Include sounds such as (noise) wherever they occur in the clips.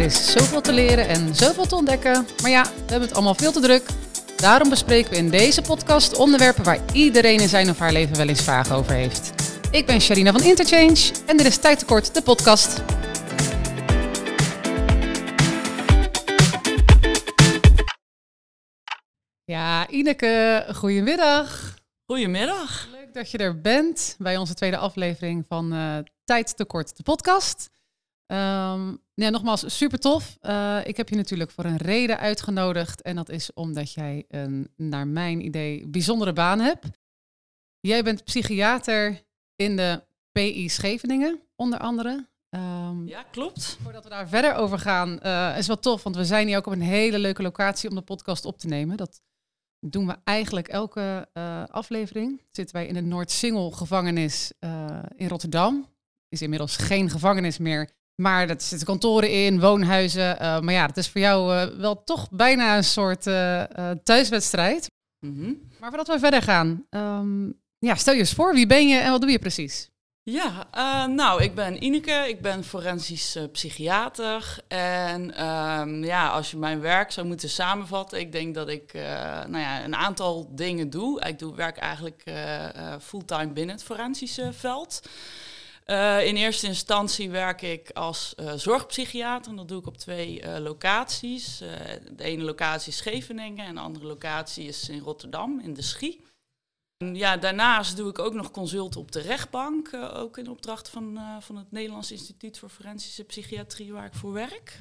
Er is zoveel te leren en zoveel te ontdekken. Maar ja, we hebben het allemaal veel te druk. Daarom bespreken we in deze podcast onderwerpen waar iedereen in zijn of haar leven wel eens vragen over heeft. Ik ben Sharina van Interchange en dit is Tijd Tekort, de podcast. Ja, Ineke, goedemiddag. Goedemiddag. Leuk dat je er bent bij onze tweede aflevering van uh, Tijd Tekort, de podcast. Um, ja, nogmaals, super tof. Uh, ik heb je natuurlijk voor een reden uitgenodigd. En dat is omdat jij een, naar mijn idee, bijzondere baan hebt. Jij bent psychiater in de PI Scheveningen, onder andere. Um, ja, klopt. Voordat we daar verder over gaan, uh, is wel tof. Want we zijn hier ook op een hele leuke locatie om de podcast op te nemen. Dat doen we eigenlijk elke uh, aflevering. Zitten wij in de Noord-Singel gevangenis in Rotterdam. Is inmiddels geen gevangenis meer. Maar dat zitten kantoren in, woonhuizen. Uh, maar ja, dat is voor jou uh, wel toch bijna een soort uh, thuiswedstrijd. Mm -hmm. Maar voordat we verder gaan, um, ja, stel je eens voor, wie ben je en wat doe je precies? Ja, nou, ik ben Ineke, ik ben forensisch psychiater. En um, ja, als je mijn werk zou moeten samenvatten, ik denk dat ik nou ja, een aantal dingen doe. Ik doe werk eigenlijk fulltime binnen het forensische veld. Uh, in eerste instantie werk ik als uh, zorgpsychiater. En dat doe ik op twee uh, locaties. de ene locatie is Scheveningen en de andere locatie is in Rotterdam, in de Schie. En ja, daarnaast doe ik ook nog consult op de rechtbank. ook in opdracht van, van het Nederlands Instituut voor Forensische Psychiatrie, waar ik voor werk.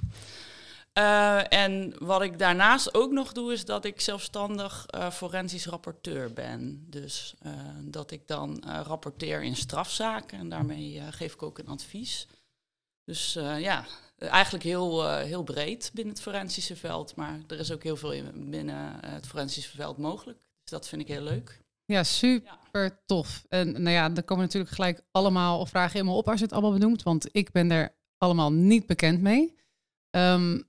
Uh, en wat ik daarnaast ook nog doe, is dat ik zelfstandig uh, forensisch rapporteur ben. Dus uh, dat ik dan rapporteer in strafzaken en daarmee geef ik ook een advies. Dus ja, eigenlijk heel, heel breed binnen het forensische veld, maar er is ook heel veel in, binnen het forensische veld mogelijk. Dus dat vind ik heel leuk. Ja, super tof. En nou ja, er komen natuurlijk gelijk allemaal vragen helemaal op als je het allemaal benoemt, want ik ben er allemaal niet bekend mee. Um,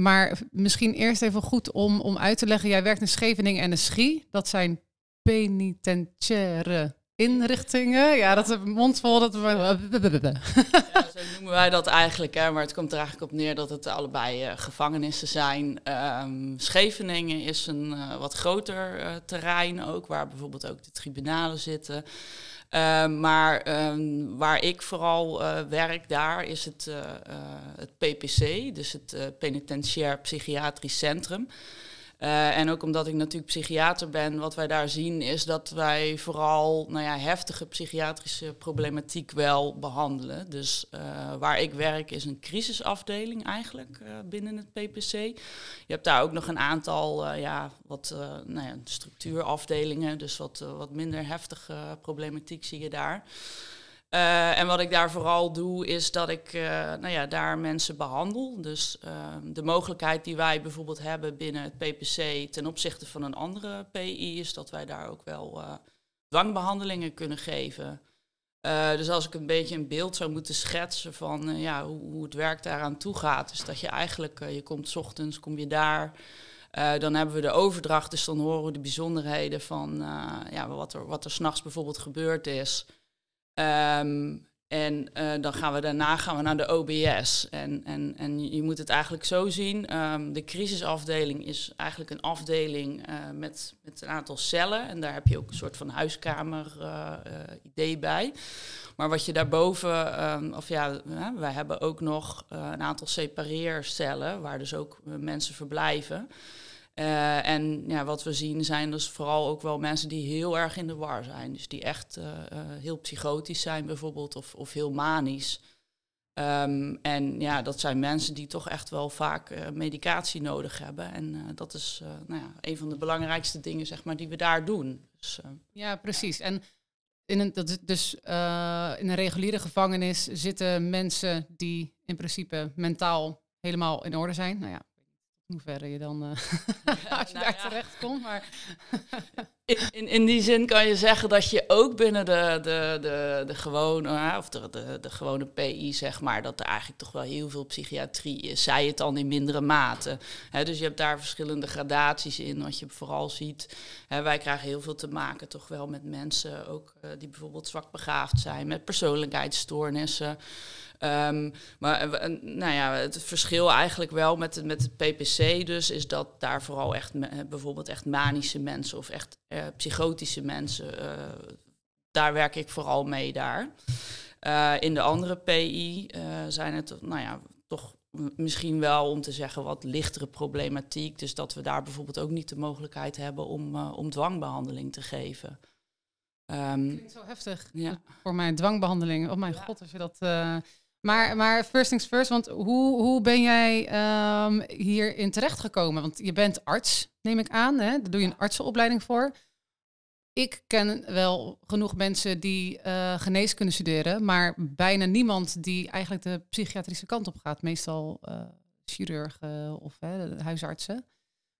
maar misschien eerst even goed om, om uit te leggen. Jij werkt in Scheveningen en de Schie. Dat zijn penitentiaire inrichtingen. Ja, dat is een mondvol. Dat ja, zo noemen wij dat eigenlijk. Hè. Maar het komt er eigenlijk op neer dat het allebei uh, gevangenissen zijn. Um, Scheveningen is een uh, wat groter uh, terrein ook, waar bijvoorbeeld ook de tribunalen zitten. Uh, maar um, waar ik vooral uh, werk daar is het, uh, het PPC, dus het Penitentiair Psychiatrisch Centrum. Uh, en ook omdat ik natuurlijk psychiater ben, wat wij daar zien is dat wij vooral nou ja, heftige psychiatrische problematiek wel behandelen. Dus uh, waar ik werk is een crisisafdeling eigenlijk uh, binnen het PPC. Je hebt daar ook nog een aantal ja, wat, nou ja, structuurafdelingen, dus wat, wat minder heftige problematiek zie je daar. Uh, en wat ik daar vooral doe, is dat ik uh, nou ja, daar mensen behandel. Dus uh, de mogelijkheid die wij bijvoorbeeld hebben binnen het PPC ten opzichte van een andere PI, is dat wij daar ook wel dwangbehandelingen kunnen geven. dus als ik een beetje een beeld zou moeten schetsen van ja, hoe, hoe, het werk daaraan toe gaat, is dat je eigenlijk, je komt ochtends, kom je daar. dan hebben we de overdracht, dus dan horen we de bijzonderheden van ja, wat er, wat er s'nachts bijvoorbeeld gebeurd is. Um, en uh, dan gaan we daarna gaan we naar de OBS. En, en, en je moet het eigenlijk zo zien. Um, de crisisafdeling is eigenlijk een afdeling uh, met, met een aantal cellen. En daar heb je ook een soort van huiskamer uh, idee bij. Maar wat je daarboven, um, of ja, wij hebben ook nog een aantal separeercellen waar dus ook mensen verblijven. Uh, en ja, wat we zien zijn dus vooral ook wel mensen die heel erg in de war zijn. Dus die echt uh, uh, heel psychotisch zijn bijvoorbeeld of, of heel manisch. Um, en ja, dat zijn mensen die toch echt wel vaak medicatie nodig hebben. En dat is nou ja, een van de belangrijkste dingen zeg maar, die we daar doen. Dus, ja, precies. En in een, dat, dus in een reguliere gevangenis zitten mensen die in principe mentaal helemaal in orde zijn. Nou ja, hoe verder je dan uh, (laughs) als je daar ja. terecht komt. Maar (laughs) in, in, die zin kan je zeggen dat je ook binnen de, de, de, de gewone, of de, de, gewone PI, zeg maar, dat er eigenlijk toch wel heel veel psychiatrie is. Zij het dan in mindere mate. dus je hebt daar verschillende gradaties in. Wat je vooral ziet, wij krijgen heel veel te maken toch wel met mensen ook uh, die bijvoorbeeld zwak begaafd zijn, met persoonlijkheidsstoornissen. Um, maar uh, nou ja, het verschil eigenlijk wel met, met het PPC dus, is dat daar vooral echt bijvoorbeeld echt manische mensen of echt uh, psychotische mensen, uh, daar werk ik vooral mee daar. in de andere PI zijn het, nou ja, toch misschien wel om te zeggen wat lichtere problematiek. Dus dat we daar bijvoorbeeld ook niet de mogelijkheid hebben om, om dwangbehandeling te geven. Um, zo heftig. Ja. Voor mijn dwangbehandeling. Oh mijn god, als je dat. Maar, maar first things first, want hoe, hoe ben jij um, hierin terechtgekomen? Want je bent arts, neem ik aan. Hè? Daar doe je een artsenopleiding voor. Ik ken wel genoeg mensen die uh, geneeskunde studeren, maar bijna niemand die eigenlijk de psychiatrische kant op gaat. Meestal uh, chirurgen of huisartsen.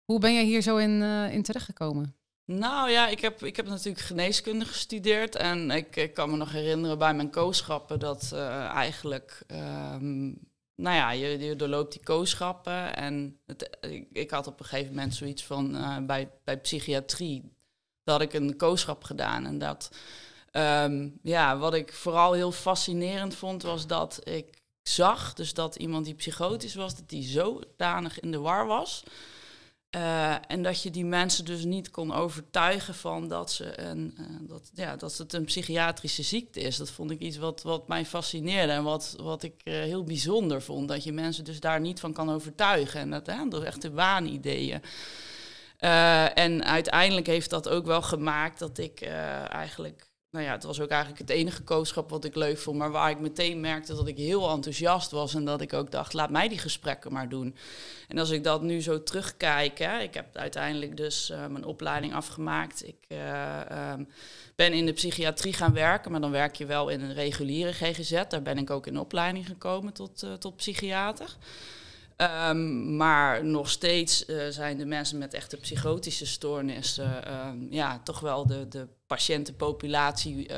Hoe ben jij hier zo in, uh, in terechtgekomen? Nou ja, ik heb, ik heb natuurlijk geneeskunde gestudeerd. En ik, ik kan me nog herinneren bij mijn kooschappen dat uh, eigenlijk. Um, nou ja, je, je doorloopt die kooschappen. En het, ik, had op een gegeven moment zoiets van uh, bij, bij psychiatrie. Dat ik een kooschap gedaan. En dat. Um, ja, wat ik vooral heel fascinerend vond, was dat ik zag. Dus dat iemand die psychotisch was, dat die zodanig in de war was uh, en dat je die mensen dus niet kon overtuigen van dat, ze een, uh, dat, ja, dat het een psychiatrische ziekte is. Dat vond ik iets wat, wat mij fascineerde en wat, wat ik uh, heel bijzonder vond. Dat je mensen dus daar niet van kan overtuigen. En dat, dat echt de waanideeën. en uiteindelijk heeft dat ook wel gemaakt dat ik eigenlijk nou ja, het was ook eigenlijk het enige kooschap wat ik leuk vond, maar waar ik meteen merkte dat ik heel enthousiast was en dat ik ook dacht, laat mij die gesprekken maar doen. En als ik dat nu zo terugkijk, hè, ik heb uiteindelijk dus uh, mijn opleiding afgemaakt. Ik uh, um, ben in de psychiatrie gaan werken, maar dan werk je wel in een reguliere GGZ. Daar ben ik ook in opleiding gekomen tot, uh, tot psychiater. Um, maar nog steeds uh, zijn de mensen met echte psychotische stoornissen um, ja, toch wel de, de patiëntenpopulatie uh,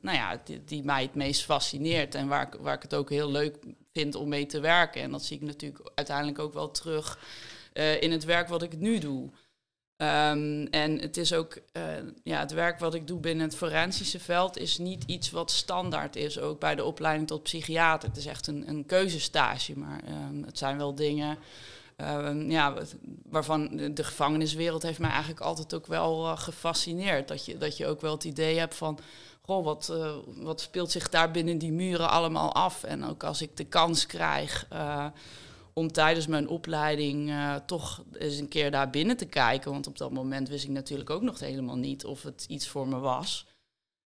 nou ja, die, mij het meest fascineert en waar, waar ik het ook heel leuk vind om mee te werken. En dat zie ik natuurlijk uiteindelijk ook wel terug uh, in het werk wat ik nu doe. Um, en het is ook, uh, ja, het werk wat ik doe binnen het forensische veld is niet iets wat standaard is, ook bij de opleiding tot psychiater. Het is echt een, een keuzestage, maar um, het zijn wel dingen um, ja, waarvan de, gevangeniswereld heeft mij eigenlijk altijd ook wel uh, gefascineerd. Dat je, dat je ook wel het idee hebt van, goh, wat, uh, wat speelt zich daar binnen die muren allemaal af? En ook als ik de kans krijg om tijdens mijn opleiding uh, toch eens een keer daar binnen te kijken. Want op dat moment wist ik natuurlijk ook nog helemaal niet of het iets voor me was.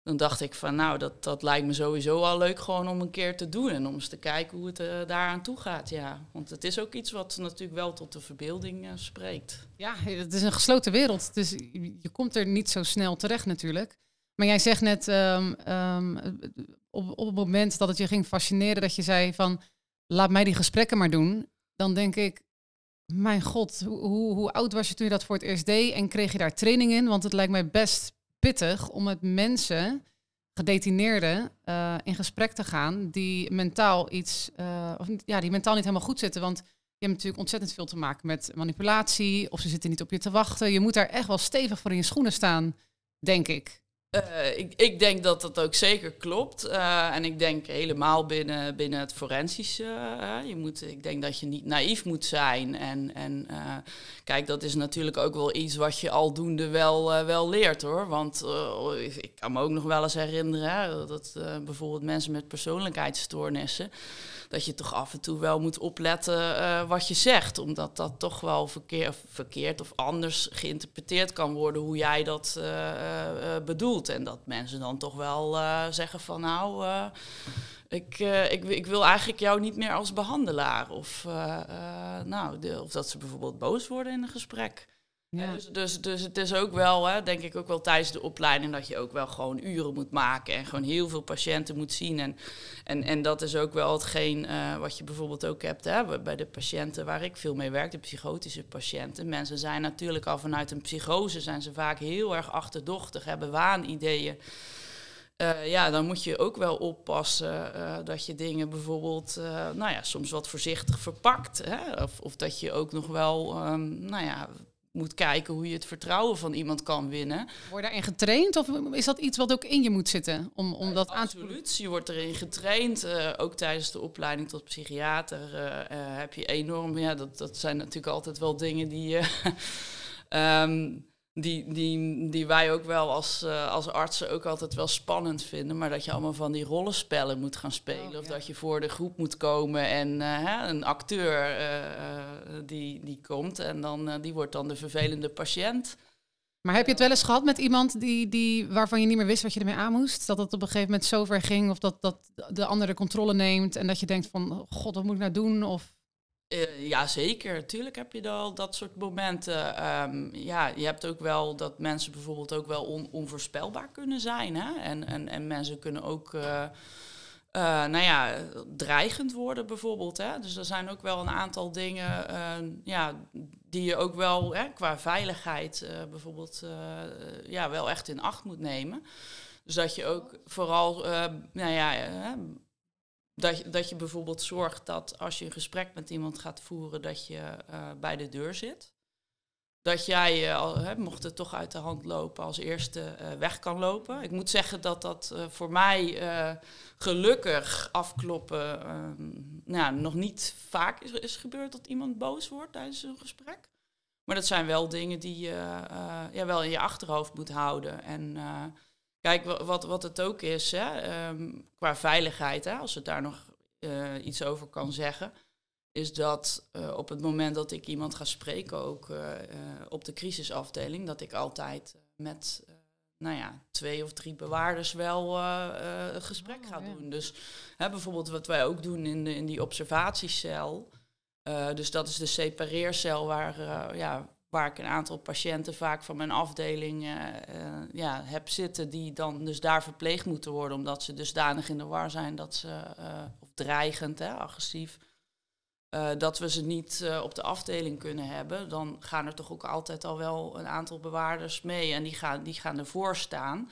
Dan dacht ik van nou, dat, dat lijkt me sowieso al leuk gewoon om een keer te doen. En om eens te kijken hoe het uh, daaraan toe gaat. Ja. Want het is ook iets wat natuurlijk wel tot de verbeelding uh, spreekt. Ja, het is een gesloten wereld. Dus je komt er niet zo snel terecht natuurlijk. Maar jij zegt net um, um, op, op het moment dat het je ging fascineren, dat je zei van laat mij die gesprekken maar doen, dan denk ik, mijn god, hoe, hoe, oud was je toen je dat voor het eerst deed en kreeg je daar training in? Want het lijkt mij best pittig om met mensen, gedetineerden, uh, in gesprek te gaan die mentaal iets, uh, of ja, die mentaal niet helemaal goed zitten. Want je hebt natuurlijk ontzettend veel te maken met manipulatie, of ze zitten niet op je te wachten. Je moet daar echt wel stevig voor in je schoenen staan, denk ik. Uh, ik, ik, denk dat dat ook zeker klopt. Uh, en ik denk helemaal binnen, binnen het forensische. Uh, je moet, ik denk dat je niet naïef moet zijn. En, en kijk, dat is natuurlijk ook wel iets wat je aldoende wel, wel leert hoor. Want ik kan me ook nog wel eens herinneren hè, dat bijvoorbeeld mensen met persoonlijkheidsstoornissen dat je toch af en toe wel moet opletten wat je zegt. Omdat dat toch wel verkeer, verkeerd of anders geïnterpreteerd kan worden hoe jij dat uh, uh. En dat mensen dan toch wel zeggen van nou. Ik, ik, ik, wil eigenlijk jou niet meer als behandelaar. Of, nou, de, of dat ze bijvoorbeeld boos worden in een gesprek. Dus, dus, dus het is ook wel, hè, denk ik ook wel tijdens de opleiding dat je ook wel gewoon uren moet maken en gewoon heel veel patiënten moet zien. En, en, en dat is ook wel hetgeen uh, wat je bijvoorbeeld ook hebt hè, bij de patiënten waar ik veel mee werk, de psychotische patiënten. Mensen zijn natuurlijk al vanuit een psychose, zijn ze vaak heel erg achterdochtig, hebben waanideeën. Uh, ja, dan moet je ook wel oppassen uh, dat je dingen bijvoorbeeld, nou ja, soms wat voorzichtig verpakt. Hè? Of, of dat je ook nog wel, um, nou ja, moet kijken hoe je het vertrouwen van iemand kan winnen. Word je daarin getraind of is dat iets wat ook in je moet zitten om, om dat aan te Absoluut, je wordt erin getraind. Uh, ook tijdens de opleiding tot psychiater uh, uh, heb je enorm... Ja, dat, dat zijn natuurlijk altijd wel dingen die je... um, (laughs) die, die, die wij ook wel als, uh, als artsen ook altijd wel spannend vinden. Maar dat je allemaal van die rollenspellen moet gaan spelen. Oh, of dat je voor de groep moet komen en uh, hè, een acteur uh, die, die komt. En dan, die wordt dan de vervelende patiënt. Maar heb je het wel eens gehad met iemand die, die, waarvan je niet meer wist wat je ermee aan moest? Dat het op een gegeven moment zo ver ging of dat, dat de andere controle neemt en dat je denkt van, god, wat moet ik nou doen? Of... Uh, ja, zeker. Tuurlijk heb je al dat soort momenten. Um, ja, je hebt ook wel dat mensen bijvoorbeeld ook wel on, onvoorspelbaar kunnen zijn. Hè? En, en, en mensen kunnen ook, uh, uh, nou ja, dreigend worden bijvoorbeeld. Hè? Dus er zijn ook wel een aantal dingen ehm, ja, die je ook wel hè, qua veiligheid bijvoorbeeld ja, wel echt in acht moet nemen. Dus dat je ook vooral, nou ja dat, dat je bijvoorbeeld zorgt dat als je een gesprek met iemand gaat voeren, dat je uh, bij de deur zit. Dat jij, al, mocht het toch uit de hand lopen, als eerste uh, weg kan lopen. Ik moet zeggen dat dat voor mij gelukkig afkloppen nou, nog niet vaak is, is gebeurd dat iemand boos wordt tijdens een gesprek. Maar dat zijn wel dingen die je ja, wel in je achterhoofd moet houden. En Kijk, wat, wat het ook is, hè, um, qua veiligheid, hè, als het daar nog uh, iets over kan zeggen, is dat uh, op het moment dat ik iemand ga spreken, ook uh, op de crisisafdeling, dat ik altijd met nou ja, twee of drie bewaarders wel een gesprek oh, ga ja. doen. Dus hè, bijvoorbeeld wat wij ook doen in, de, in die observatiecel. dus dat is de separeercel waar ja, waar ik een aantal patiënten vaak van mijn afdeling uh, uh, ja, heb zitten, die dan dus daar verpleegd moeten worden, omdat ze dusdanig in de war zijn dat ze, uh, of dreigend, hè, agressief, dat we ze niet op de afdeling kunnen hebben, dan gaan er toch ook altijd al wel een aantal bewaarders mee en die gaan, die gaan ervoor staan.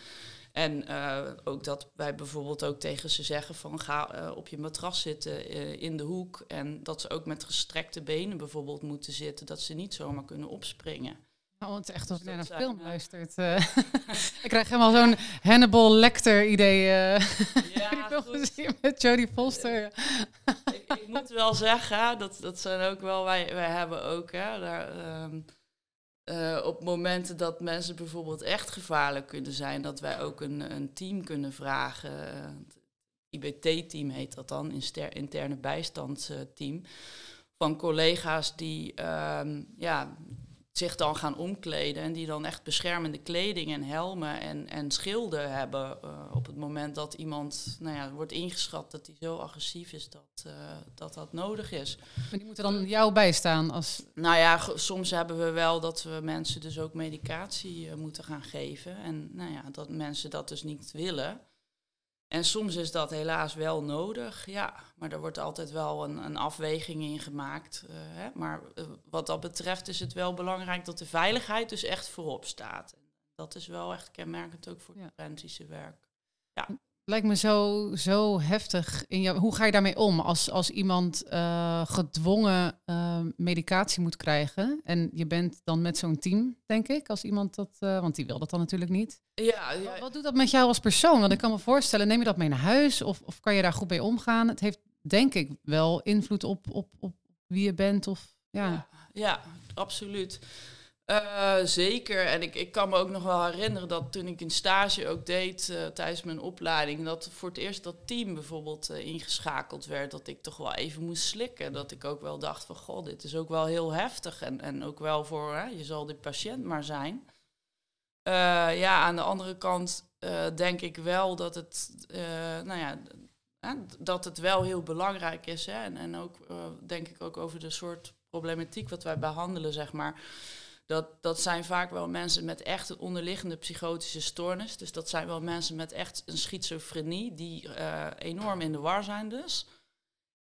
En uh, ook dat wij bijvoorbeeld ook tegen ze zeggen van ga uh, op je matras zitten uh, in de hoek. En dat ze ook met gestrekte benen bijvoorbeeld moeten zitten, dat ze niet zomaar kunnen opspringen. Het is echt dus ik naar een film luistert. (laughs) ik krijg helemaal zo'n Hannibal Lecter idee. (laughs) ja, met Jodie Foster. ik, ik, moet wel zeggen, dat, dat zijn ook wel, wij, wij hebben ook hè, daar... Um, uh, op momenten dat mensen bijvoorbeeld echt gevaarlijk kunnen zijn, dat wij ook een, een team kunnen vragen. Het IBT-team heet dat dan, interne bijstandsteam. Van collega's die uh, ja, zich dan gaan omkleden en die dan echt beschermende kleding en helmen en, en schilden hebben uh, op het moment dat iemand nou ja, wordt ingeschat dat hij zo agressief is dat, uh, dat dat nodig is. Maar die moeten dan jou bijstaan als... Nou ja, soms hebben we wel dat we mensen dus ook medicatie uh, moeten gaan geven en nou ja, dat mensen dat dus niet willen. En soms is dat helaas wel nodig, ja. Maar er wordt altijd wel een, een afweging in gemaakt. Uh, hè. Maar uh, wat dat betreft is het wel belangrijk dat de veiligheid dus echt voorop staat. Dat is wel echt kenmerkend ook voor ja. het forensische werk. Ja lijkt me zo, zo heftig. In jou. Hoe ga je daarmee om als, als iemand uh, gedwongen uh, medicatie moet krijgen? En je bent dan met zo'n team, denk ik, als iemand dat. Uh, want die wil dat dan natuurlijk niet. Ja, ja, Wat, wat doet dat met jou als persoon? Want ik kan me voorstellen, neem je dat mee naar huis of, of kan je daar goed mee omgaan? Het heeft, denk ik, wel invloed op, op, op wie je bent. Of, ja. ja, ja absoluut. Uh, zeker. En ik, ik kan me ook nog wel herinneren dat toen ik een stage ook deed uh, tijdens mijn opleiding, dat voor het eerst dat team bijvoorbeeld uh, ingeschakeld werd, dat ik toch wel even moest slikken. Dat ik ook wel dacht van, god, dit is ook wel heel heftig. En, en ook wel voor, je zal de patiënt maar zijn. ja, aan de andere kant denk ik wel dat het, nou ja, dat het wel heel belangrijk is. Hè? En, en ook denk ik ook over de soort problematiek wat wij behandelen, zeg maar Dat, dat zijn vaak wel mensen met echt een onderliggende psychotische stoornis. Dus dat zijn wel mensen met echt een schizofrenie die uh, enorm in de war zijn dus.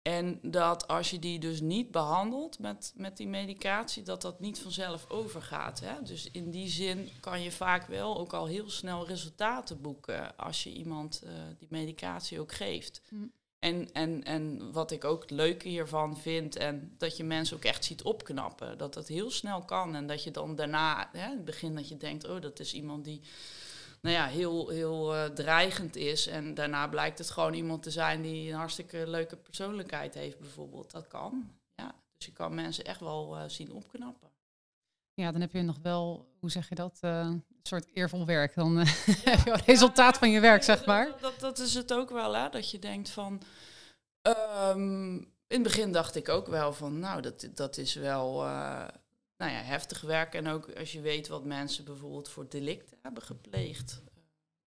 En dat als je die dus niet behandelt met, met die medicatie, dat dat niet vanzelf overgaat. Hè? Dus in die zin kan je vaak wel ook al heel snel resultaten boeken als je iemand uh, die medicatie ook geeft. Hm. En, en, en wat ik ook het leuke hiervan vind, en dat je mensen ook echt ziet opknappen. Dat dat heel snel kan. En dat je dan daarna, hè, in het begin dat je denkt, oh, dat is iemand die nou ja, heel, heel uh, dreigend is. En daarna blijkt het gewoon iemand te zijn die een hartstikke leuke persoonlijkheid heeft, bijvoorbeeld. Dat kan. Ja. Dus je kan mensen echt wel uh, zien opknappen. Ja, dan heb je nog wel, hoe zeg je dat, een soort eervol werk. Dan (laughs) heb je resultaat van je werk, zeg maar. Dat, dat, is het ook wel, hè? dat je denkt van... Um, in het begin dacht ik ook wel van, nou, dat, dat is wel nou ja, heftig werk. En ook als je weet wat mensen bijvoorbeeld voor delicten hebben gepleegd.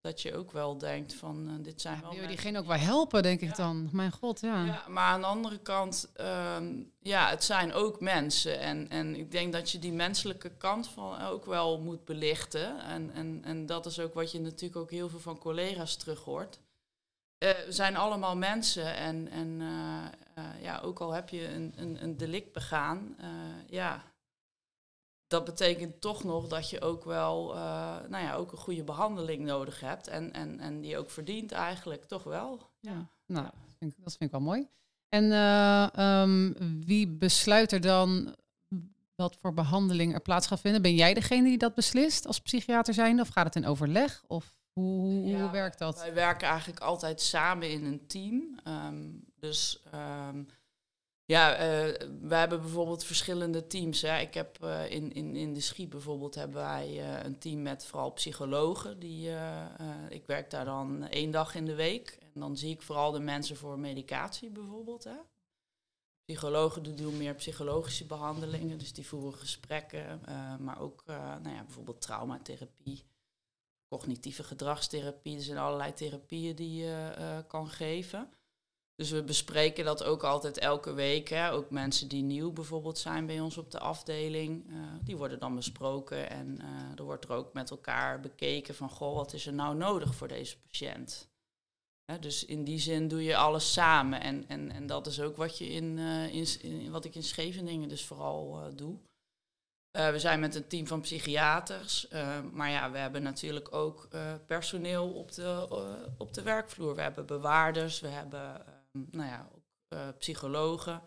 Dat je ook wel denkt van uh, dit zijn wel. Wil je diegene ook wel helpen, denk ik dan? Mijn god, ja. ja. Maar aan de andere kant, um, ja, het zijn ook mensen. En, en ik denk dat je die menselijke kant van ook wel moet belichten. En, en, en dat is ook wat je natuurlijk ook heel veel van collega's terug hoort. Uh, we zijn allemaal mensen en, en uh, ja, ook al heb je een, een, een delict begaan, ja, dat betekent toch nog dat je ook wel uh, nou ja, ook een goede behandeling nodig hebt. En, en, en die ook verdient eigenlijk, toch wel. Ja, nou, dat vind, ik, dat vind ik wel mooi. En uh, um, wie besluit er dan wat voor behandeling er plaats gaat vinden? Ben jij degene die dat beslist als psychiater zijnde? Of gaat het in overleg? Of hoe, hoe, ja, hoe werkt dat? Wij werken eigenlijk altijd samen in een team. Um, dus... Um, ja, uh, we hebben bijvoorbeeld verschillende teams. Ik heb uh, in, in, in de Schiep bijvoorbeeld hebben wij uh, een team met vooral psychologen. Die, ik werk daar dan één dag in de week. En dan zie ik vooral de mensen voor medicatie bijvoorbeeld. Hè. Psychologen doen meer psychologische behandelingen, dus die voeren gesprekken. maar ook nou ja, bijvoorbeeld traumatherapie, cognitieve gedragstherapie. Er zijn allerlei therapieën die je kan geven. Dus we bespreken dat ook altijd elke week. Hè. Ook mensen die nieuw bijvoorbeeld zijn bij ons op de afdeling, uh, die worden dan besproken. En uh, er wordt er ook met elkaar bekeken van, goh, wat is er nou nodig voor deze patiënt? Hè, dus in die zin doe je alles samen. En, en, en dat is ook wat, je in, uh, in, in, wat ik in Scheveningen dus vooral doe. we zijn met een team van psychiaters, maar ja, we hebben natuurlijk ook personeel op de, op de werkvloer. We hebben bewaarders, we hebben nou ja, ook, uh, psychologen.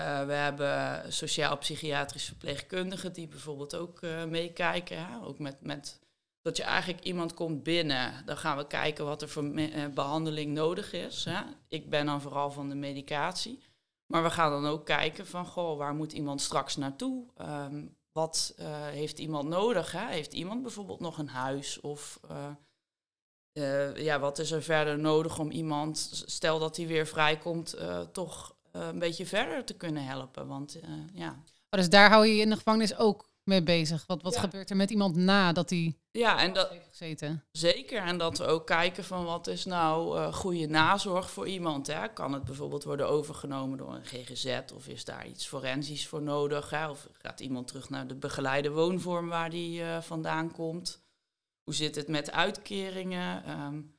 Uh, we hebben sociaal-psychiatrische verpleegkundigen die bijvoorbeeld ook uh, meekijken. Ook met, met dat je eigenlijk iemand komt binnen. Dan gaan we kijken wat er voor behandeling nodig is. Hè? Ik ben dan vooral van de medicatie. Maar we gaan dan ook kijken van, goh, waar moet iemand straks naartoe? Um, wat heeft iemand nodig? Hè? Heeft iemand bijvoorbeeld nog een huis? Of ja, wat is er verder nodig om iemand, stel dat hij weer vrijkomt, uh, toch uh, een beetje verder te kunnen helpen? Want ja. Oh, dus daar hou je je in de gevangenis ook mee bezig. Wat, wat ja. gebeurt er met iemand nadat hij ja, en dat, heeft gezeten? Zeker. En dat we ook kijken van wat is nou goede nazorg voor iemand. Hè? Kan het bijvoorbeeld worden overgenomen door een GGZ of is daar iets forensisch voor nodig? Hè? Of gaat iemand terug naar de begeleide woonvorm waar die vandaan komt? Hoe zit het met uitkeringen? Um,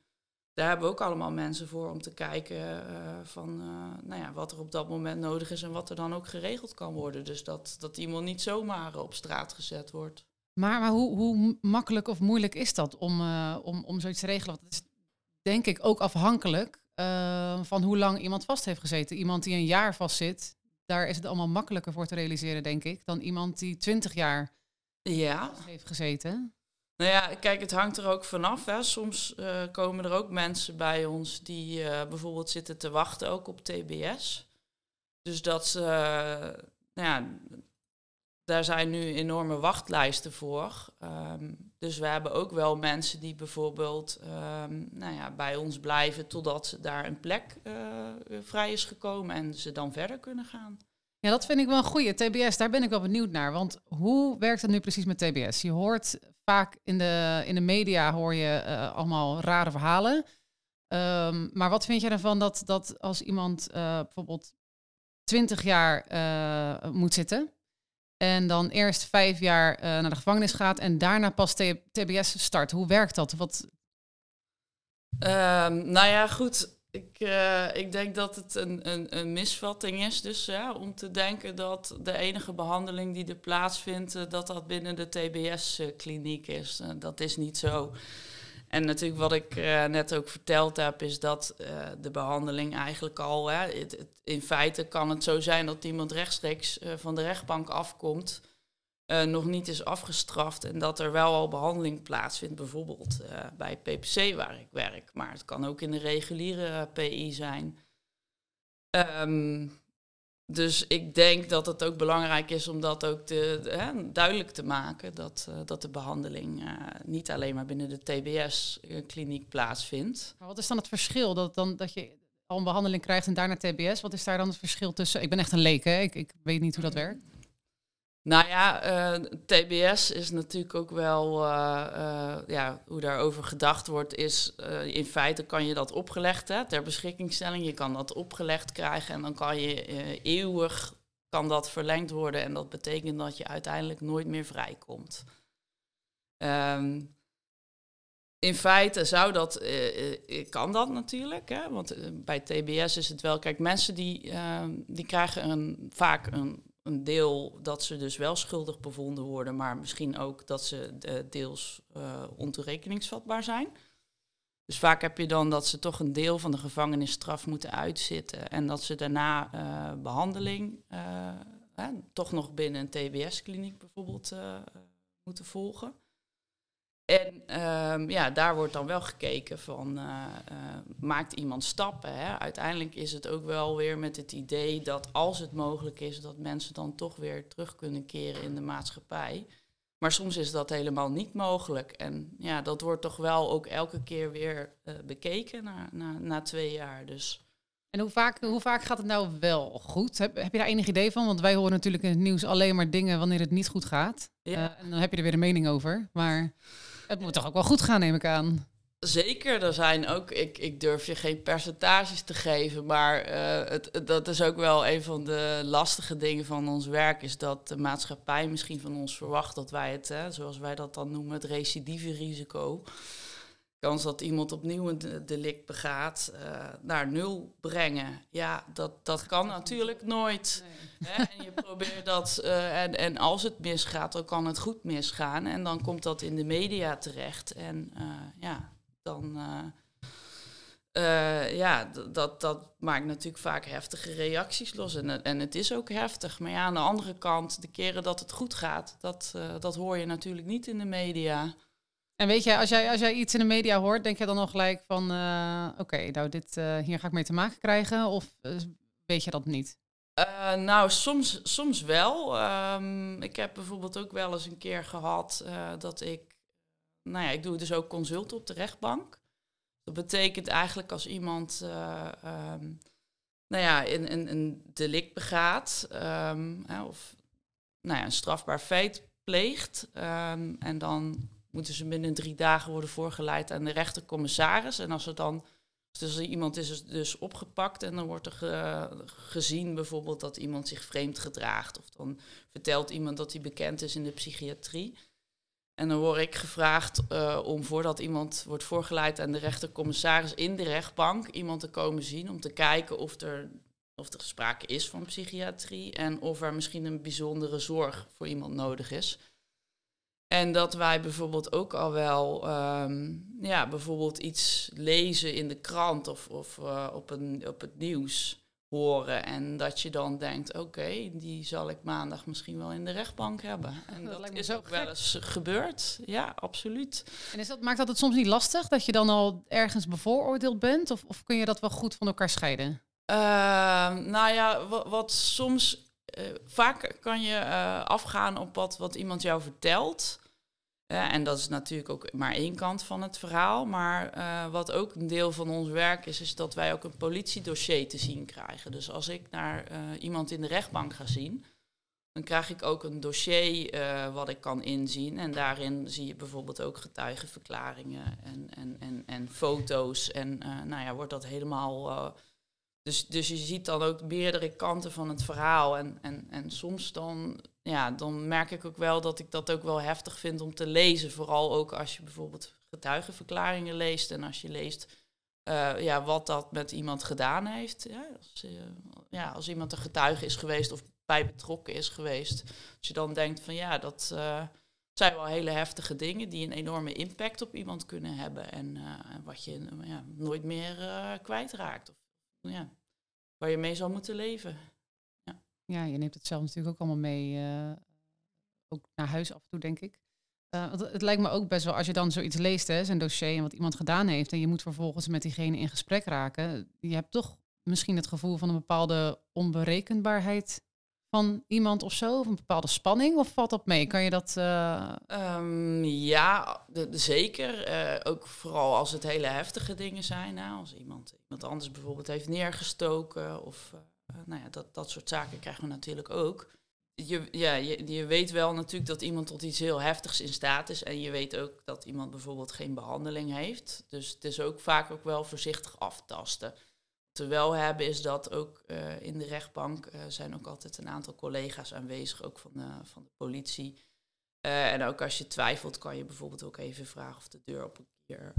daar hebben we ook allemaal mensen voor om te kijken uh, van uh, nou ja, wat er op dat moment nodig is en wat er dan ook geregeld kan worden. Dus dat, dat iemand niet zomaar op straat gezet wordt. Maar, maar hoe, hoe makkelijk of moeilijk is dat om, uh, om, om zoiets te regelen? Want het is denk ik ook afhankelijk van hoe lang iemand vast heeft gezeten. Iemand die een jaar vastzit, daar is het allemaal makkelijker voor te realiseren, denk ik, dan iemand die twintig jaar ja. heeft gezeten. Nou ja, kijk, het hangt er ook vanaf. Hè. Soms uh, komen er ook mensen bij ons die uh, bijvoorbeeld zitten te wachten ook op TBS. Dus dat ze, uh, nou ja, daar zijn nu enorme wachtlijsten voor. Um, dus we hebben ook wel mensen die bijvoorbeeld um, nou ja, bij ons blijven totdat daar een plek vrij is gekomen en ze dan verder kunnen gaan. Ja, dat vind ik wel een goede. TBS, daar ben ik wel benieuwd naar. Want hoe werkt het nu precies met TBS? Je hoort vaak in de, in de media hoor je uh, allemaal rare verhalen. Um, maar wat vind jij ervan dat, dat als iemand uh, bijvoorbeeld 20 jaar uh, moet zitten En dan eerst vijf jaar naar de gevangenis gaat en daarna pas TBS start. Hoe werkt dat? Wat... Um, nou ja, goed. Ik, uh, ik denk dat het een, een, een misvatting is. Dus ja, om te denken dat de enige behandeling die er plaatsvindt, uh, dat dat binnen de TBS-kliniek is. Uh, dat is niet zo. En natuurlijk wat ik net ook verteld heb, is dat de behandeling eigenlijk al... In feite kan het zo zijn dat iemand rechtstreeks van de rechtbank afkomt uh, nog niet is afgestraft en dat er wel al behandeling plaatsvindt, bijvoorbeeld uh, bij PPC waar ik werk, maar het kan ook in de reguliere PI zijn. Um, dus ik denk dat het ook belangrijk is om dat ook te, hè, duidelijk te maken, dat, dat de behandeling niet alleen maar binnen de TBS-kliniek plaatsvindt. Wat is dan het verschil dat, dan, dat je al een behandeling krijgt en daarna TBS? Wat is daar dan het verschil tussen? Ik ben echt een leek, hè? Ik, ik weet niet hoe dat werkt. Nou ja, eh, TBS is natuurlijk ook wel, uh, uh, ja, hoe daarover gedacht wordt, is in feite kan je dat opgelegd, hè, ter beschikkingstelling, je kan dat opgelegd krijgen en dan kan je eeuwig, kan dat verlengd worden en dat betekent dat je uiteindelijk nooit meer vrijkomt. Um, in feite zou dat, kan dat natuurlijk, hè, want bij TBS is het wel, kijk, mensen die, ehm, die krijgen een, vaak een een deel dat ze dus wel schuldig bevonden worden, maar misschien ook dat ze uh, deels uh, ontoerekeningsvatbaar zijn. Dus vaak heb je dan dat ze toch een deel van de gevangenisstraf moeten uitzitten en dat ze daarna uh, behandeling toch nog binnen een TBS-kliniek bijvoorbeeld moeten volgen. En um, ja, daar wordt dan wel gekeken van, uh, uh, maakt iemand stappen? Hè? Uiteindelijk is het ook wel weer met het idee dat als het mogelijk is, dat mensen dan toch weer terug kunnen keren in de maatschappij. Maar soms is dat helemaal niet mogelijk. En ja, dat wordt toch wel ook elke keer weer uh, bekeken na, na, na twee jaar. Dus. En hoe vaak, hoe vaak gaat het nou wel goed? Heb, heb je daar enig idee van? Want wij horen natuurlijk in het nieuws alleen maar dingen wanneer het niet goed gaat. Ja. en dan heb je er weer een mening over. Maar... Het moet toch ook wel goed gaan, neem ik aan. Zeker, er zijn ook, ik, ik durf je geen percentages te geven, maar uh, het, dat is ook wel een van de lastige dingen van ons werk, is dat de maatschappij misschien van ons verwacht dat wij het, hè, zoals wij dat dan noemen, het recidieve risico, kans dat iemand opnieuw een delict begaat, uh, naar nul brengen. Ja, dat, dat kan natuurlijk nooit. Nee. Hè? En je probeert dat, uh, en, en als het misgaat, dan kan het goed misgaan. En dan komt dat in de media terecht. En uh, ja, dan. ja, dat, dat maakt natuurlijk vaak heftige reacties los. En, en het is ook heftig. Maar ja, aan de andere kant, de keren dat het goed gaat, dat, dat hoor je natuurlijk niet in de media. En weet je, als jij, als jij iets in de media hoort, denk je dan nog gelijk van, uh, oké, nou dit, uh, hier ga ik mee te maken krijgen? Of uh, weet je dat niet? nou, soms, soms wel. Um, ik heb bijvoorbeeld ook wel eens een keer gehad dat ik, nou ja, ik doe dus ook consult op de rechtbank. Dat betekent eigenlijk als iemand, um, nou ja, een, een, een delict begaat um, of nou ja, een strafbaar feit pleegt en dan moeten ze binnen drie dagen worden voorgeleid aan de rechtercommissaris. En als er dan, dus iemand is dus, dus opgepakt en dan wordt er gezien bijvoorbeeld dat iemand zich vreemd gedraagt. Of dan vertelt iemand dat hij bekend is in de psychiatrie. En dan word ik gevraagd uh, om voordat iemand wordt voorgeleid aan de rechtercommissaris in de rechtbank iemand te komen zien om te kijken of er, of er sprake is van psychiatrie en of er misschien een bijzondere zorg voor iemand nodig is. En dat wij bijvoorbeeld ook al wel um, ja, bijvoorbeeld iets lezen in de krant of, of uh, op, een, op het nieuws horen. En dat je dan denkt, oké, die zal ik maandag misschien wel in de rechtbank hebben. En dat, dat is ook wel eens gebeurd. Ja, absoluut. En is dat, maakt dat het soms niet lastig dat je dan al ergens bevooroordeeld bent? Of, of kun je dat wel goed van elkaar scheiden? Uh, nou ja, wat, wat soms uh, vaak kan je uh, afgaan op wat, wat iemand jou vertelt. En dat is natuurlijk ook maar één kant van het verhaal. Maar uh, wat ook een deel van ons werk is, is dat wij ook een politiedossier te zien krijgen. Dus als ik naar iemand in de rechtbank ga zien, dan krijg ik ook een dossier wat ik kan inzien. En daarin zie je bijvoorbeeld ook getuigenverklaringen en, en, en, en foto's. En nou ja, wordt dat helemaal dus, dus je ziet dan ook meerdere kanten van het verhaal. En, en, en soms dan ja, dan merk ik ook wel dat ik dat ook wel heftig vind om te lezen. Vooral ook als je bijvoorbeeld getuigenverklaringen leest en als je leest uh, ja, wat dat met iemand gedaan heeft. Ja, als, uh, ja, als iemand een getuige is geweest of bij betrokken is geweest. Als je dan denkt van ja, dat uh, zijn wel hele heftige dingen die een enorme impact op iemand kunnen hebben. En wat je ja, nooit meer kwijtraakt. Of ja, waar je mee zou moeten leven. Ja. ja, je neemt het zelf natuurlijk ook allemaal mee. ook naar huis af en toe, denk ik. Uh, het lijkt me ook best wel, als je dan zoiets leest, hè, zijn dossier en wat iemand gedaan heeft, en je moet vervolgens met diegene in gesprek raken, je hebt toch misschien het gevoel van een bepaalde onberekenbaarheid van iemand of zo, of een bepaalde spanning, of valt dat mee? Kan je dat? Uh... Um, ja, de, zeker. Uh, ook vooral als het hele heftige dingen zijn. Als iemand iemand anders bijvoorbeeld heeft neergestoken, of nou ja, dat, dat soort zaken krijgen we natuurlijk ook je, ja, je, je weet wel natuurlijk dat iemand tot iets heel heftigs in staat is. En je weet ook dat iemand bijvoorbeeld geen behandeling heeft. Dus het is ook vaak ook wel voorzichtig aftasten. We wel hebben is dat ook uh, in de rechtbank uh, zijn ook altijd een aantal collega's aanwezig, ook van de, van de politie. Uh, en ook als je twijfelt, kan je bijvoorbeeld ook even vragen of de deur op een keer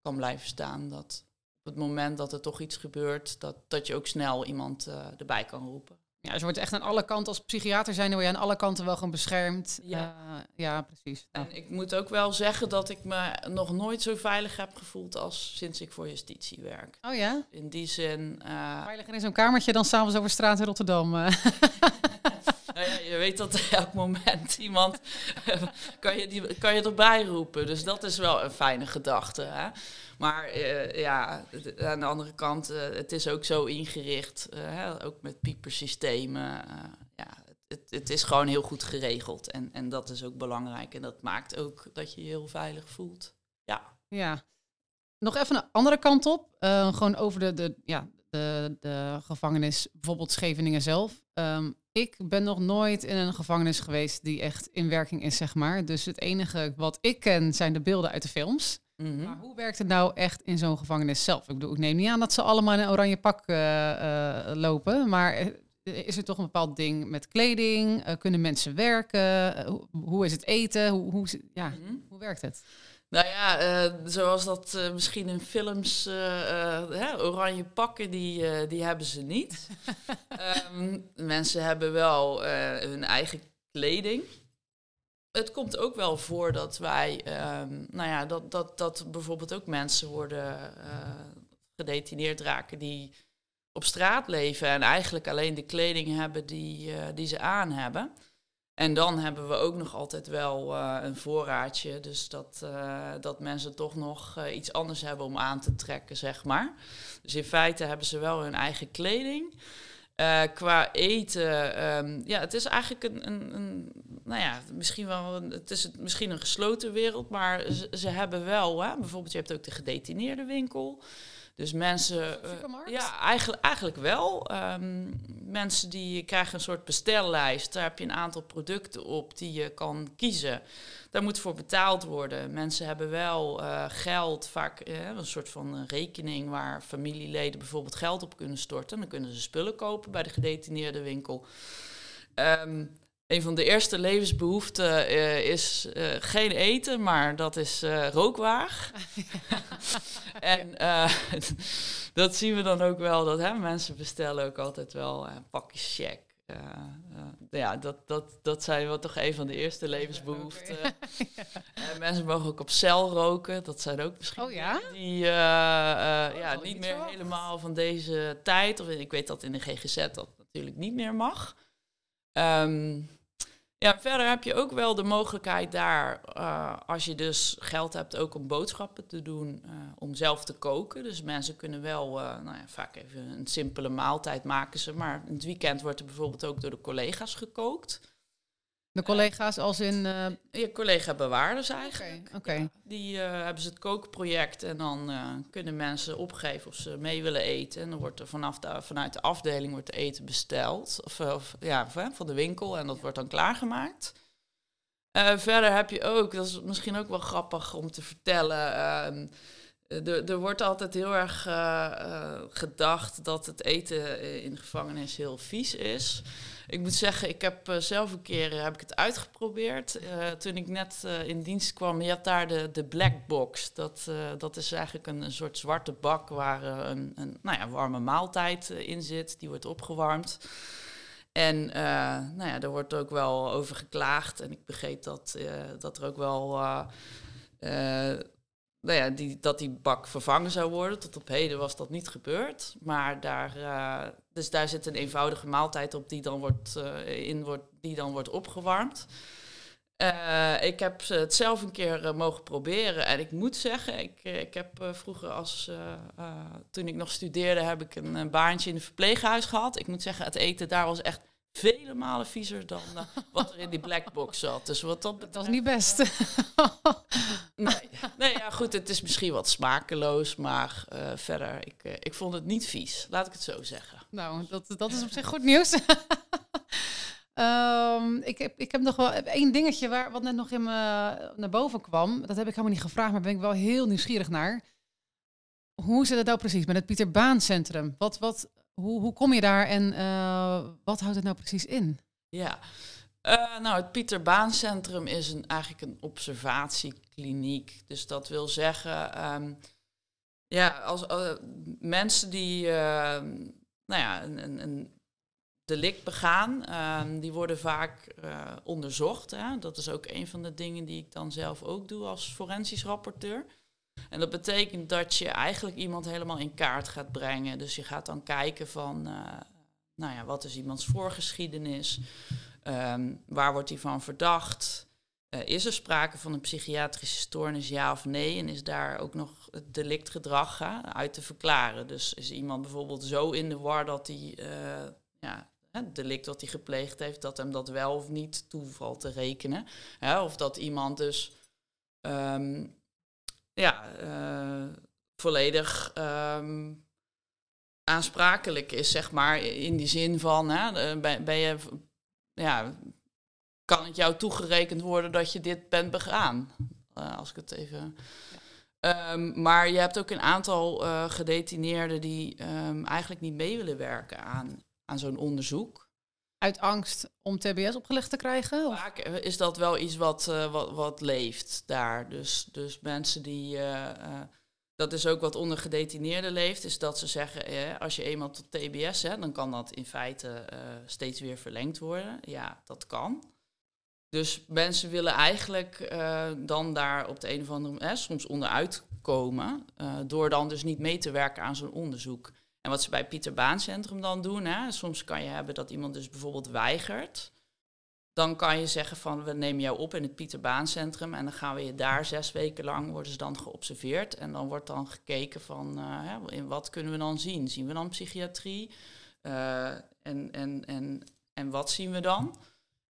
kan blijven staan. Dat op het moment dat er toch iets gebeurt, dat, dat je ook snel iemand erbij kan roepen. Ja, je wordt echt aan alle kanten, als psychiater zijn, word je aan alle kanten wel gewoon beschermd. Ja, uh, ja precies. En ik moet ook wel zeggen dat ik me nog nooit zo veilig heb gevoeld als sinds ik voor justitie werk. Oh ja? In die zin... Uh, Veiliger in zo'n kamertje dan s'avonds over straat in Rotterdam. (laughs) Ja, je weet dat (laughs) elk moment iemand kan, je die, kan je erbij roepen. Dus dat is wel een fijne gedachte. Hè? Maar uh, ja, aan de andere kant, het is ook zo ingericht, hè, ook met piepersystemen. ja, het, het, is gewoon heel goed geregeld. En, en dat is ook belangrijk. En dat maakt ook dat je je heel veilig voelt. Ja. Ja. Nog even een andere kant op. gewoon over de, de, ja, de, de gevangenis, bijvoorbeeld Scheveningen zelf. Um, ik ben nog nooit in een gevangenis geweest die echt in werking is, zeg maar. Dus het enige wat ik ken zijn de beelden uit de films. Mhm. Maar hoe werkt het nou echt in zo'n gevangenis zelf? Ik, bedoel, ik neem niet aan dat ze allemaal in een oranje pak uh, uh, lopen, maar eh, is er toch een bepaald ding met kleding? Uh, kunnen mensen werken? Hoe, hoe, is het eten? Hoe, hoe, ja, mhm. hoe werkt het? Nou ja, uh, zoals dat uh, misschien in films, uh, hè, oranje pakken, die, die hebben ze niet. um, (laughs) mensen hebben wel hun eigen kleding. Het komt ook wel voor dat wij, um, nou ja, dat, dat, dat bijvoorbeeld ook mensen worden gedetineerd raken die op straat leven en eigenlijk alleen de kleding hebben die, die ze aan hebben. En dan hebben we ook nog altijd wel uh, een voorraadje. Dus dat, uh, dat mensen toch nog uh, iets anders hebben om aan te trekken, zeg maar. Dus in feite hebben ze wel hun eigen kleding. qua eten, um, ja, het is eigenlijk een, een, een, nou ja, misschien wel, een, het is misschien een gesloten wereld, maar ze, ze hebben wel, hè, bijvoorbeeld je hebt ook de gedetineerde winkel. Dus mensen. Uh, ja, eigenlijk, eigenlijk wel. Um, mensen die krijgen een soort bestellijst. Daar heb je een aantal producten op die je kan kiezen. Daar moet voor betaald worden. Mensen hebben wel uh, geld, vaak uh, een soort van rekening waar familieleden bijvoorbeeld geld op kunnen storten. Dan kunnen ze spullen kopen bij de gedetineerde winkel. Um, een van de eerste levensbehoeften uh, is uh, geen eten, maar dat is uh, rookwaag. (laughs) (laughs) en (laughs) dat zien we dan ook wel, dat hè, mensen bestellen ook altijd wel een pakje check. ja, dat, dat, dat zijn wel toch een van de eerste levensbehoeften. en mensen mogen ook op cel roken. Dat zijn ook misschien oh, ja? die oh, ja, niet meer helemaal van deze tijd. Of ik weet dat in de GGZ dat natuurlijk niet meer mag. Um, ja, verder heb je ook wel de mogelijkheid daar, uh, als je dus geld hebt, ook om boodschappen te doen, uh, om zelf te koken. Dus mensen kunnen wel, uh, nou ja, vaak even een simpele maaltijd maken ze, maar in het weekend wordt er bijvoorbeeld ook door de collega's gekookt. De collega's als in... Uh... Je collega-bewaarders eigenlijk. Oké. die uh, hebben ze het kookproject en dan uh, kunnen mensen opgeven of ze mee willen eten. En dan wordt er vanaf de, vanuit de afdeling wordt eten besteld. Of, of ja, van de winkel en dat wordt dan klaargemaakt. verder heb je ook, dat is misschien ook wel grappig om te vertellen... Ehm, er, er, wordt altijd heel erg gedacht dat het eten in de gevangenis heel vies is. Ik moet zeggen, ik heb uh, zelf een keer uh, heb ik het uitgeprobeerd. Uh, toen ik net in dienst kwam, je hebt daar de, de black box. Dat, dat is eigenlijk een, een, soort zwarte bak waar een, een nou ja, warme maaltijd in zit. Die wordt opgewarmd. En nou ja, daar wordt ook wel over geklaagd. En ik begreep dat, dat er ook wel nou ja, die, dat die bak vervangen zou worden. Tot op heden was dat niet gebeurd. Maar daar, uh, dus daar zit een eenvoudige maaltijd op die dan wordt, uh, in wordt, die dan wordt opgewarmd. Uh, ik heb het zelf een keer mogen proberen. En ik moet zeggen, ik, ik heb vroeger als toen ik nog studeerde, heb ik een, een baantje in een verpleeghuis gehad. Ik moet zeggen, het eten daar was echt vele malen viezer dan uh, wat er in die blackbox zat. Dus wat dat betreft... Dat niet best. nee. nee, ja goed, het is misschien wat smakeloos, maar uh, verder, ik, uh, ik vond het niet vies. Laat ik het zo zeggen. Nou, dat, dat is op zich goed nieuws. um, (laughs) ik, heb, ik heb nog wel één dingetje waar, wat net nog in me naar boven kwam. Dat heb ik helemaal niet gevraagd, maar ben ik wel heel nieuwsgierig naar. Hoe zit het nou precies met het Pieter Baan Centrum? Wat, wat, hoe, hoe kom je daar en uh, wat houdt het nou precies in? Ja, uh, nou, het Pieter Baan Centrum is een, eigenlijk een observatiekliniek. Dus dat wil zeggen, um, ja, als uh, mensen die, nou ja, een, een, delict begaan, um, die worden vaak onderzocht. Hè? Dat is ook een van de dingen die ik dan zelf ook doe als forensisch rapporteur. En dat betekent dat je eigenlijk iemand helemaal in kaart gaat brengen. Dus je gaat dan kijken van, uh, nou ja, wat is iemands voorgeschiedenis? Um, waar wordt hij van verdacht? Uh, is er sprake van een psychiatrische stoornis, ja of nee? En is daar ook nog het delictgedrag uit te verklaren? Dus is iemand bijvoorbeeld zo in de war dat hij, uh, ja, het delict wat hij gepleegd heeft, dat hem dat wel of niet toevalt te rekenen? Of dat iemand dus um, ja, uh, volledig um, aansprakelijk is, zeg maar, in die zin van, hè, ben, ben, je, ja, kan het jou toegerekend worden dat je dit bent begaan? Uh, als ik het even. Ja. Um, maar je hebt ook een aantal uh, gedetineerden die um, eigenlijk niet mee willen werken aan, aan zo'n onderzoek. Uit angst om TBS opgelegd te krijgen? Of? Vaak is dat wel iets wat, uh, wat, wat leeft daar. Dus, dus mensen die. Uh, dat is ook wat onder gedetineerden leeft, is dat ze zeggen: eh, als je eenmaal tot TBS hebt, dan kan dat in feite steeds weer verlengd worden. Ja, dat kan. Dus mensen willen eigenlijk dan daar op de een of andere manier soms onderuit komen, door dan dus niet mee te werken aan zo'n onderzoek. En wat ze bij Pieter Baan Centrum dan doen, hè, soms kan je hebben dat iemand dus bijvoorbeeld weigert. Dan kan je zeggen van we nemen jou op in het Pieter Baan Centrum en dan gaan we je daar zes weken lang worden ze dan geobserveerd. En dan wordt dan gekeken van hè, in wat kunnen we dan zien? Zien we dan psychiatrie? Uh, en, en, en, en wat zien we dan?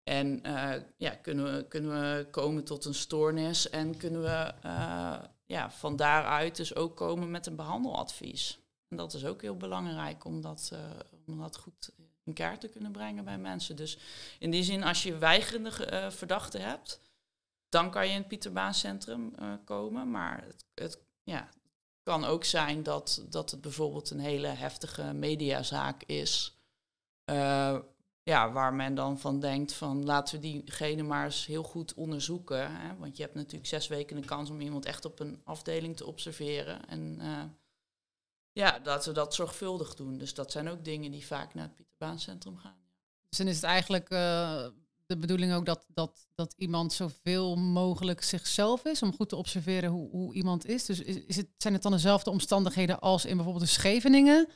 En uh, ja, kunnen, we, kunnen we komen tot een stoornis en kunnen we ja, van daaruit dus ook komen met een behandeladvies. En dat is ook heel belangrijk om dat, uh, om dat goed in kaart te kunnen brengen bij mensen. Dus in die zin, als je weigerende uh, verdachten hebt, dan kan je in het Pieter Centrum uh, komen. Maar het, het ja, kan ook zijn dat, dat het bijvoorbeeld een hele heftige mediazaak is. ja, waar men dan van denkt van laten we diegene maar eens heel goed onderzoeken. Hè? Want je hebt natuurlijk zes weken de kans om iemand echt op een afdeling te observeren. En ja, dat we dat zorgvuldig doen. Dus dat zijn ook dingen die vaak naar het Pieterbaancentrum gaan. Dus dan is het eigenlijk uh, de bedoeling ook dat, dat, dat iemand zoveel mogelijk zichzelf is, om goed te observeren hoe, hoe iemand is. Dus is, is het, zijn het dan dezelfde omstandigheden als in bijvoorbeeld de Scheveningen?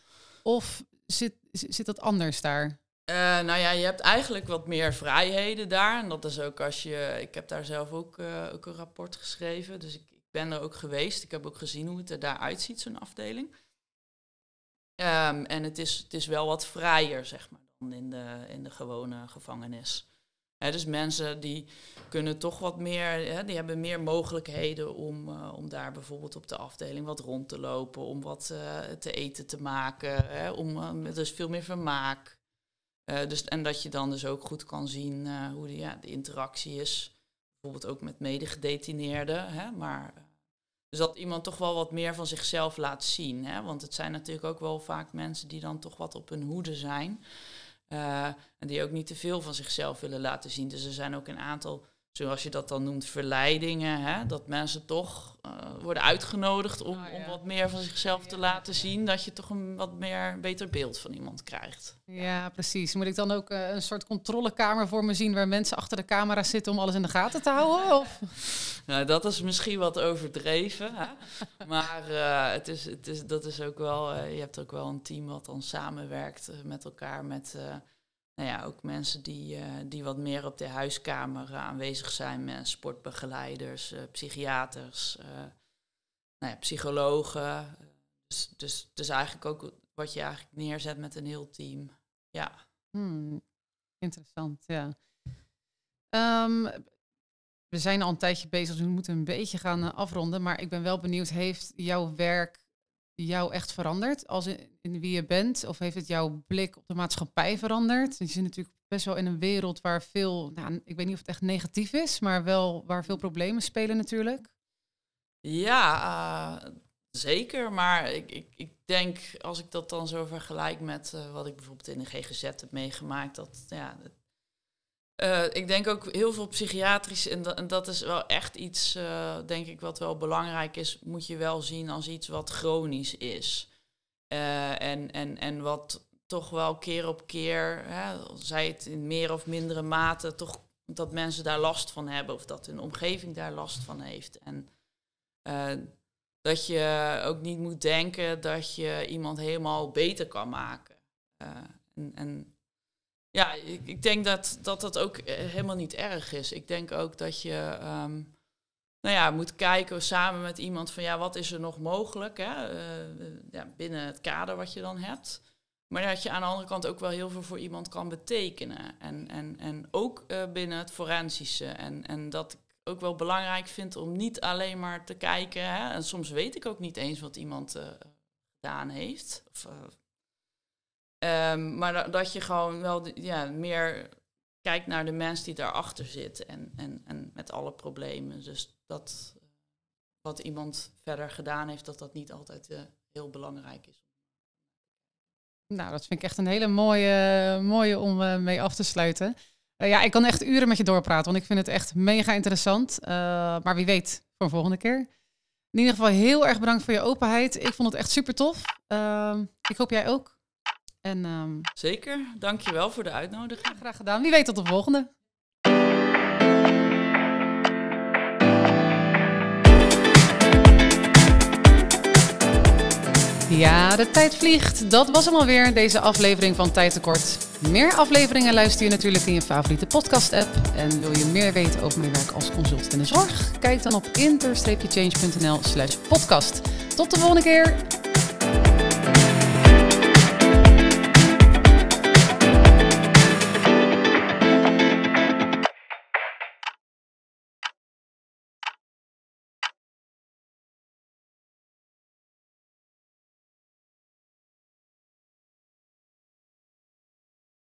Of zit, zit dat anders daar? Uh, nou ja, je hebt eigenlijk wat meer vrijheden daar. En dat is ook als je. Ik heb daar zelf ook, uh, ook een rapport geschreven. Dus ik, ik ben er ook geweest. Ik heb ook gezien hoe het er daar uitziet, zo'n afdeling. Um, en het is, het is wel wat vrijer, zeg maar, dan in de, in de gewone gevangenis. Dus mensen die kunnen toch wat meer, die hebben meer mogelijkheden om, uh, om daar bijvoorbeeld op de afdeling wat rond te lopen, om wat uh, te eten te maken, om uh, dus veel meer vermaak. dus, en dat je dan dus ook goed kan zien hoe de, ja, de interactie is, bijvoorbeeld ook met medegedetineerden, maar dus dat iemand toch wel wat meer van zichzelf laat zien. Hè? Want het zijn natuurlijk ook wel vaak mensen die dan toch wat op hun hoede zijn. en die ook niet te veel van zichzelf willen laten zien. Dus er zijn ook een aantal zoals je dat dan noemt, verleidingen. Hè? Dat mensen toch uh, worden uitgenodigd om, oh, om wat meer van zichzelf te laten zien. Dat je toch een wat meer beter beeld van iemand krijgt. Ja, precies. Moet ik dan ook uh, een soort controlekamer voor me zien waar mensen achter de camera zitten om alles in de gaten te houden? (laughs) Of? nou, dat is misschien wat overdreven. Hè? maar uh, het is, het is, dat is ook wel, je hebt ook wel een team wat dan samenwerkt met elkaar met nou ja, ook mensen die, uh, die wat meer op de huiskamer aanwezig zijn, met sportbegeleiders, uh, psychiaters, nou ja, psychologen. Dus, dus, dus eigenlijk ook wat je eigenlijk neerzet met een heel team. Ja. Hmm, interessant, ja. Um, we zijn al een tijdje bezig, dus we moeten een beetje gaan afronden. Maar ik ben wel benieuwd, heeft jouw werk jou echt veranderd als in, wie je bent? Of heeft het jouw blik op de maatschappij veranderd? Je zit natuurlijk best wel in een wereld waar veel, nou, ik weet niet of het echt negatief is, maar wel waar veel problemen spelen natuurlijk. Ja, uh, zeker. Maar ik, ik, ik denk, als ik dat dan zo vergelijk met uh, wat ik bijvoorbeeld in de GGZ heb meegemaakt, dat ja, uh, ik denk ook heel veel psychiatrisch, en, dat, is wel echt iets, uh, denk ik, wat wel belangrijk is, moet je wel zien als iets wat chronisch is. Uh, en, en, en wat toch wel keer op keer, hè, zij het in meer of mindere mate, toch dat mensen daar last van hebben of dat hun omgeving daar last van heeft. En dat je ook niet moet denken dat je iemand helemaal beter kan maken. en, en ja, ik, ik, denk dat, dat dat ook eh, helemaal niet erg is. Ik denk ook dat je um, nou ja, moet kijken samen met iemand van ja, wat is er nog mogelijk hè? Uh, ja, binnen het kader wat je dan hebt. Maar dat je aan de andere kant ook wel heel veel voor iemand kan betekenen. En, en, en ook binnen het forensische. En, en dat ik ook wel belangrijk vind om niet alleen maar te kijken. Hè? En soms weet ik ook niet eens wat iemand gedaan heeft. Of Um, maar dat je gewoon wel ja, meer kijkt naar de mens die daarachter zit en, en, en met alle problemen. Dus dat wat iemand verder gedaan heeft, dat dat niet altijd uh, heel belangrijk is. Nou, dat vind ik echt een hele mooie, mooie om uh, mee af te sluiten. Uh, ja, ik kan echt uren met je doorpraten, want ik vind het echt mega interessant. maar wie weet, voor een volgende keer. In ieder geval heel erg bedankt voor je openheid. Ik vond het echt super tof. Ehm, ik hoop jij ook. En, um... Zeker, dankjewel voor de uitnodiging. graag gedaan. Wie weet tot de volgende. Ja, de tijd vliegt. Dat was hem alweer, deze aflevering van Tijd Tekort. Meer afleveringen luister je natuurlijk in je favoriete podcast-app. En wil je meer weten over mijn werk als consultant in de zorg? Kijk dan op inter-change.nl slash podcast. Tot de volgende keer!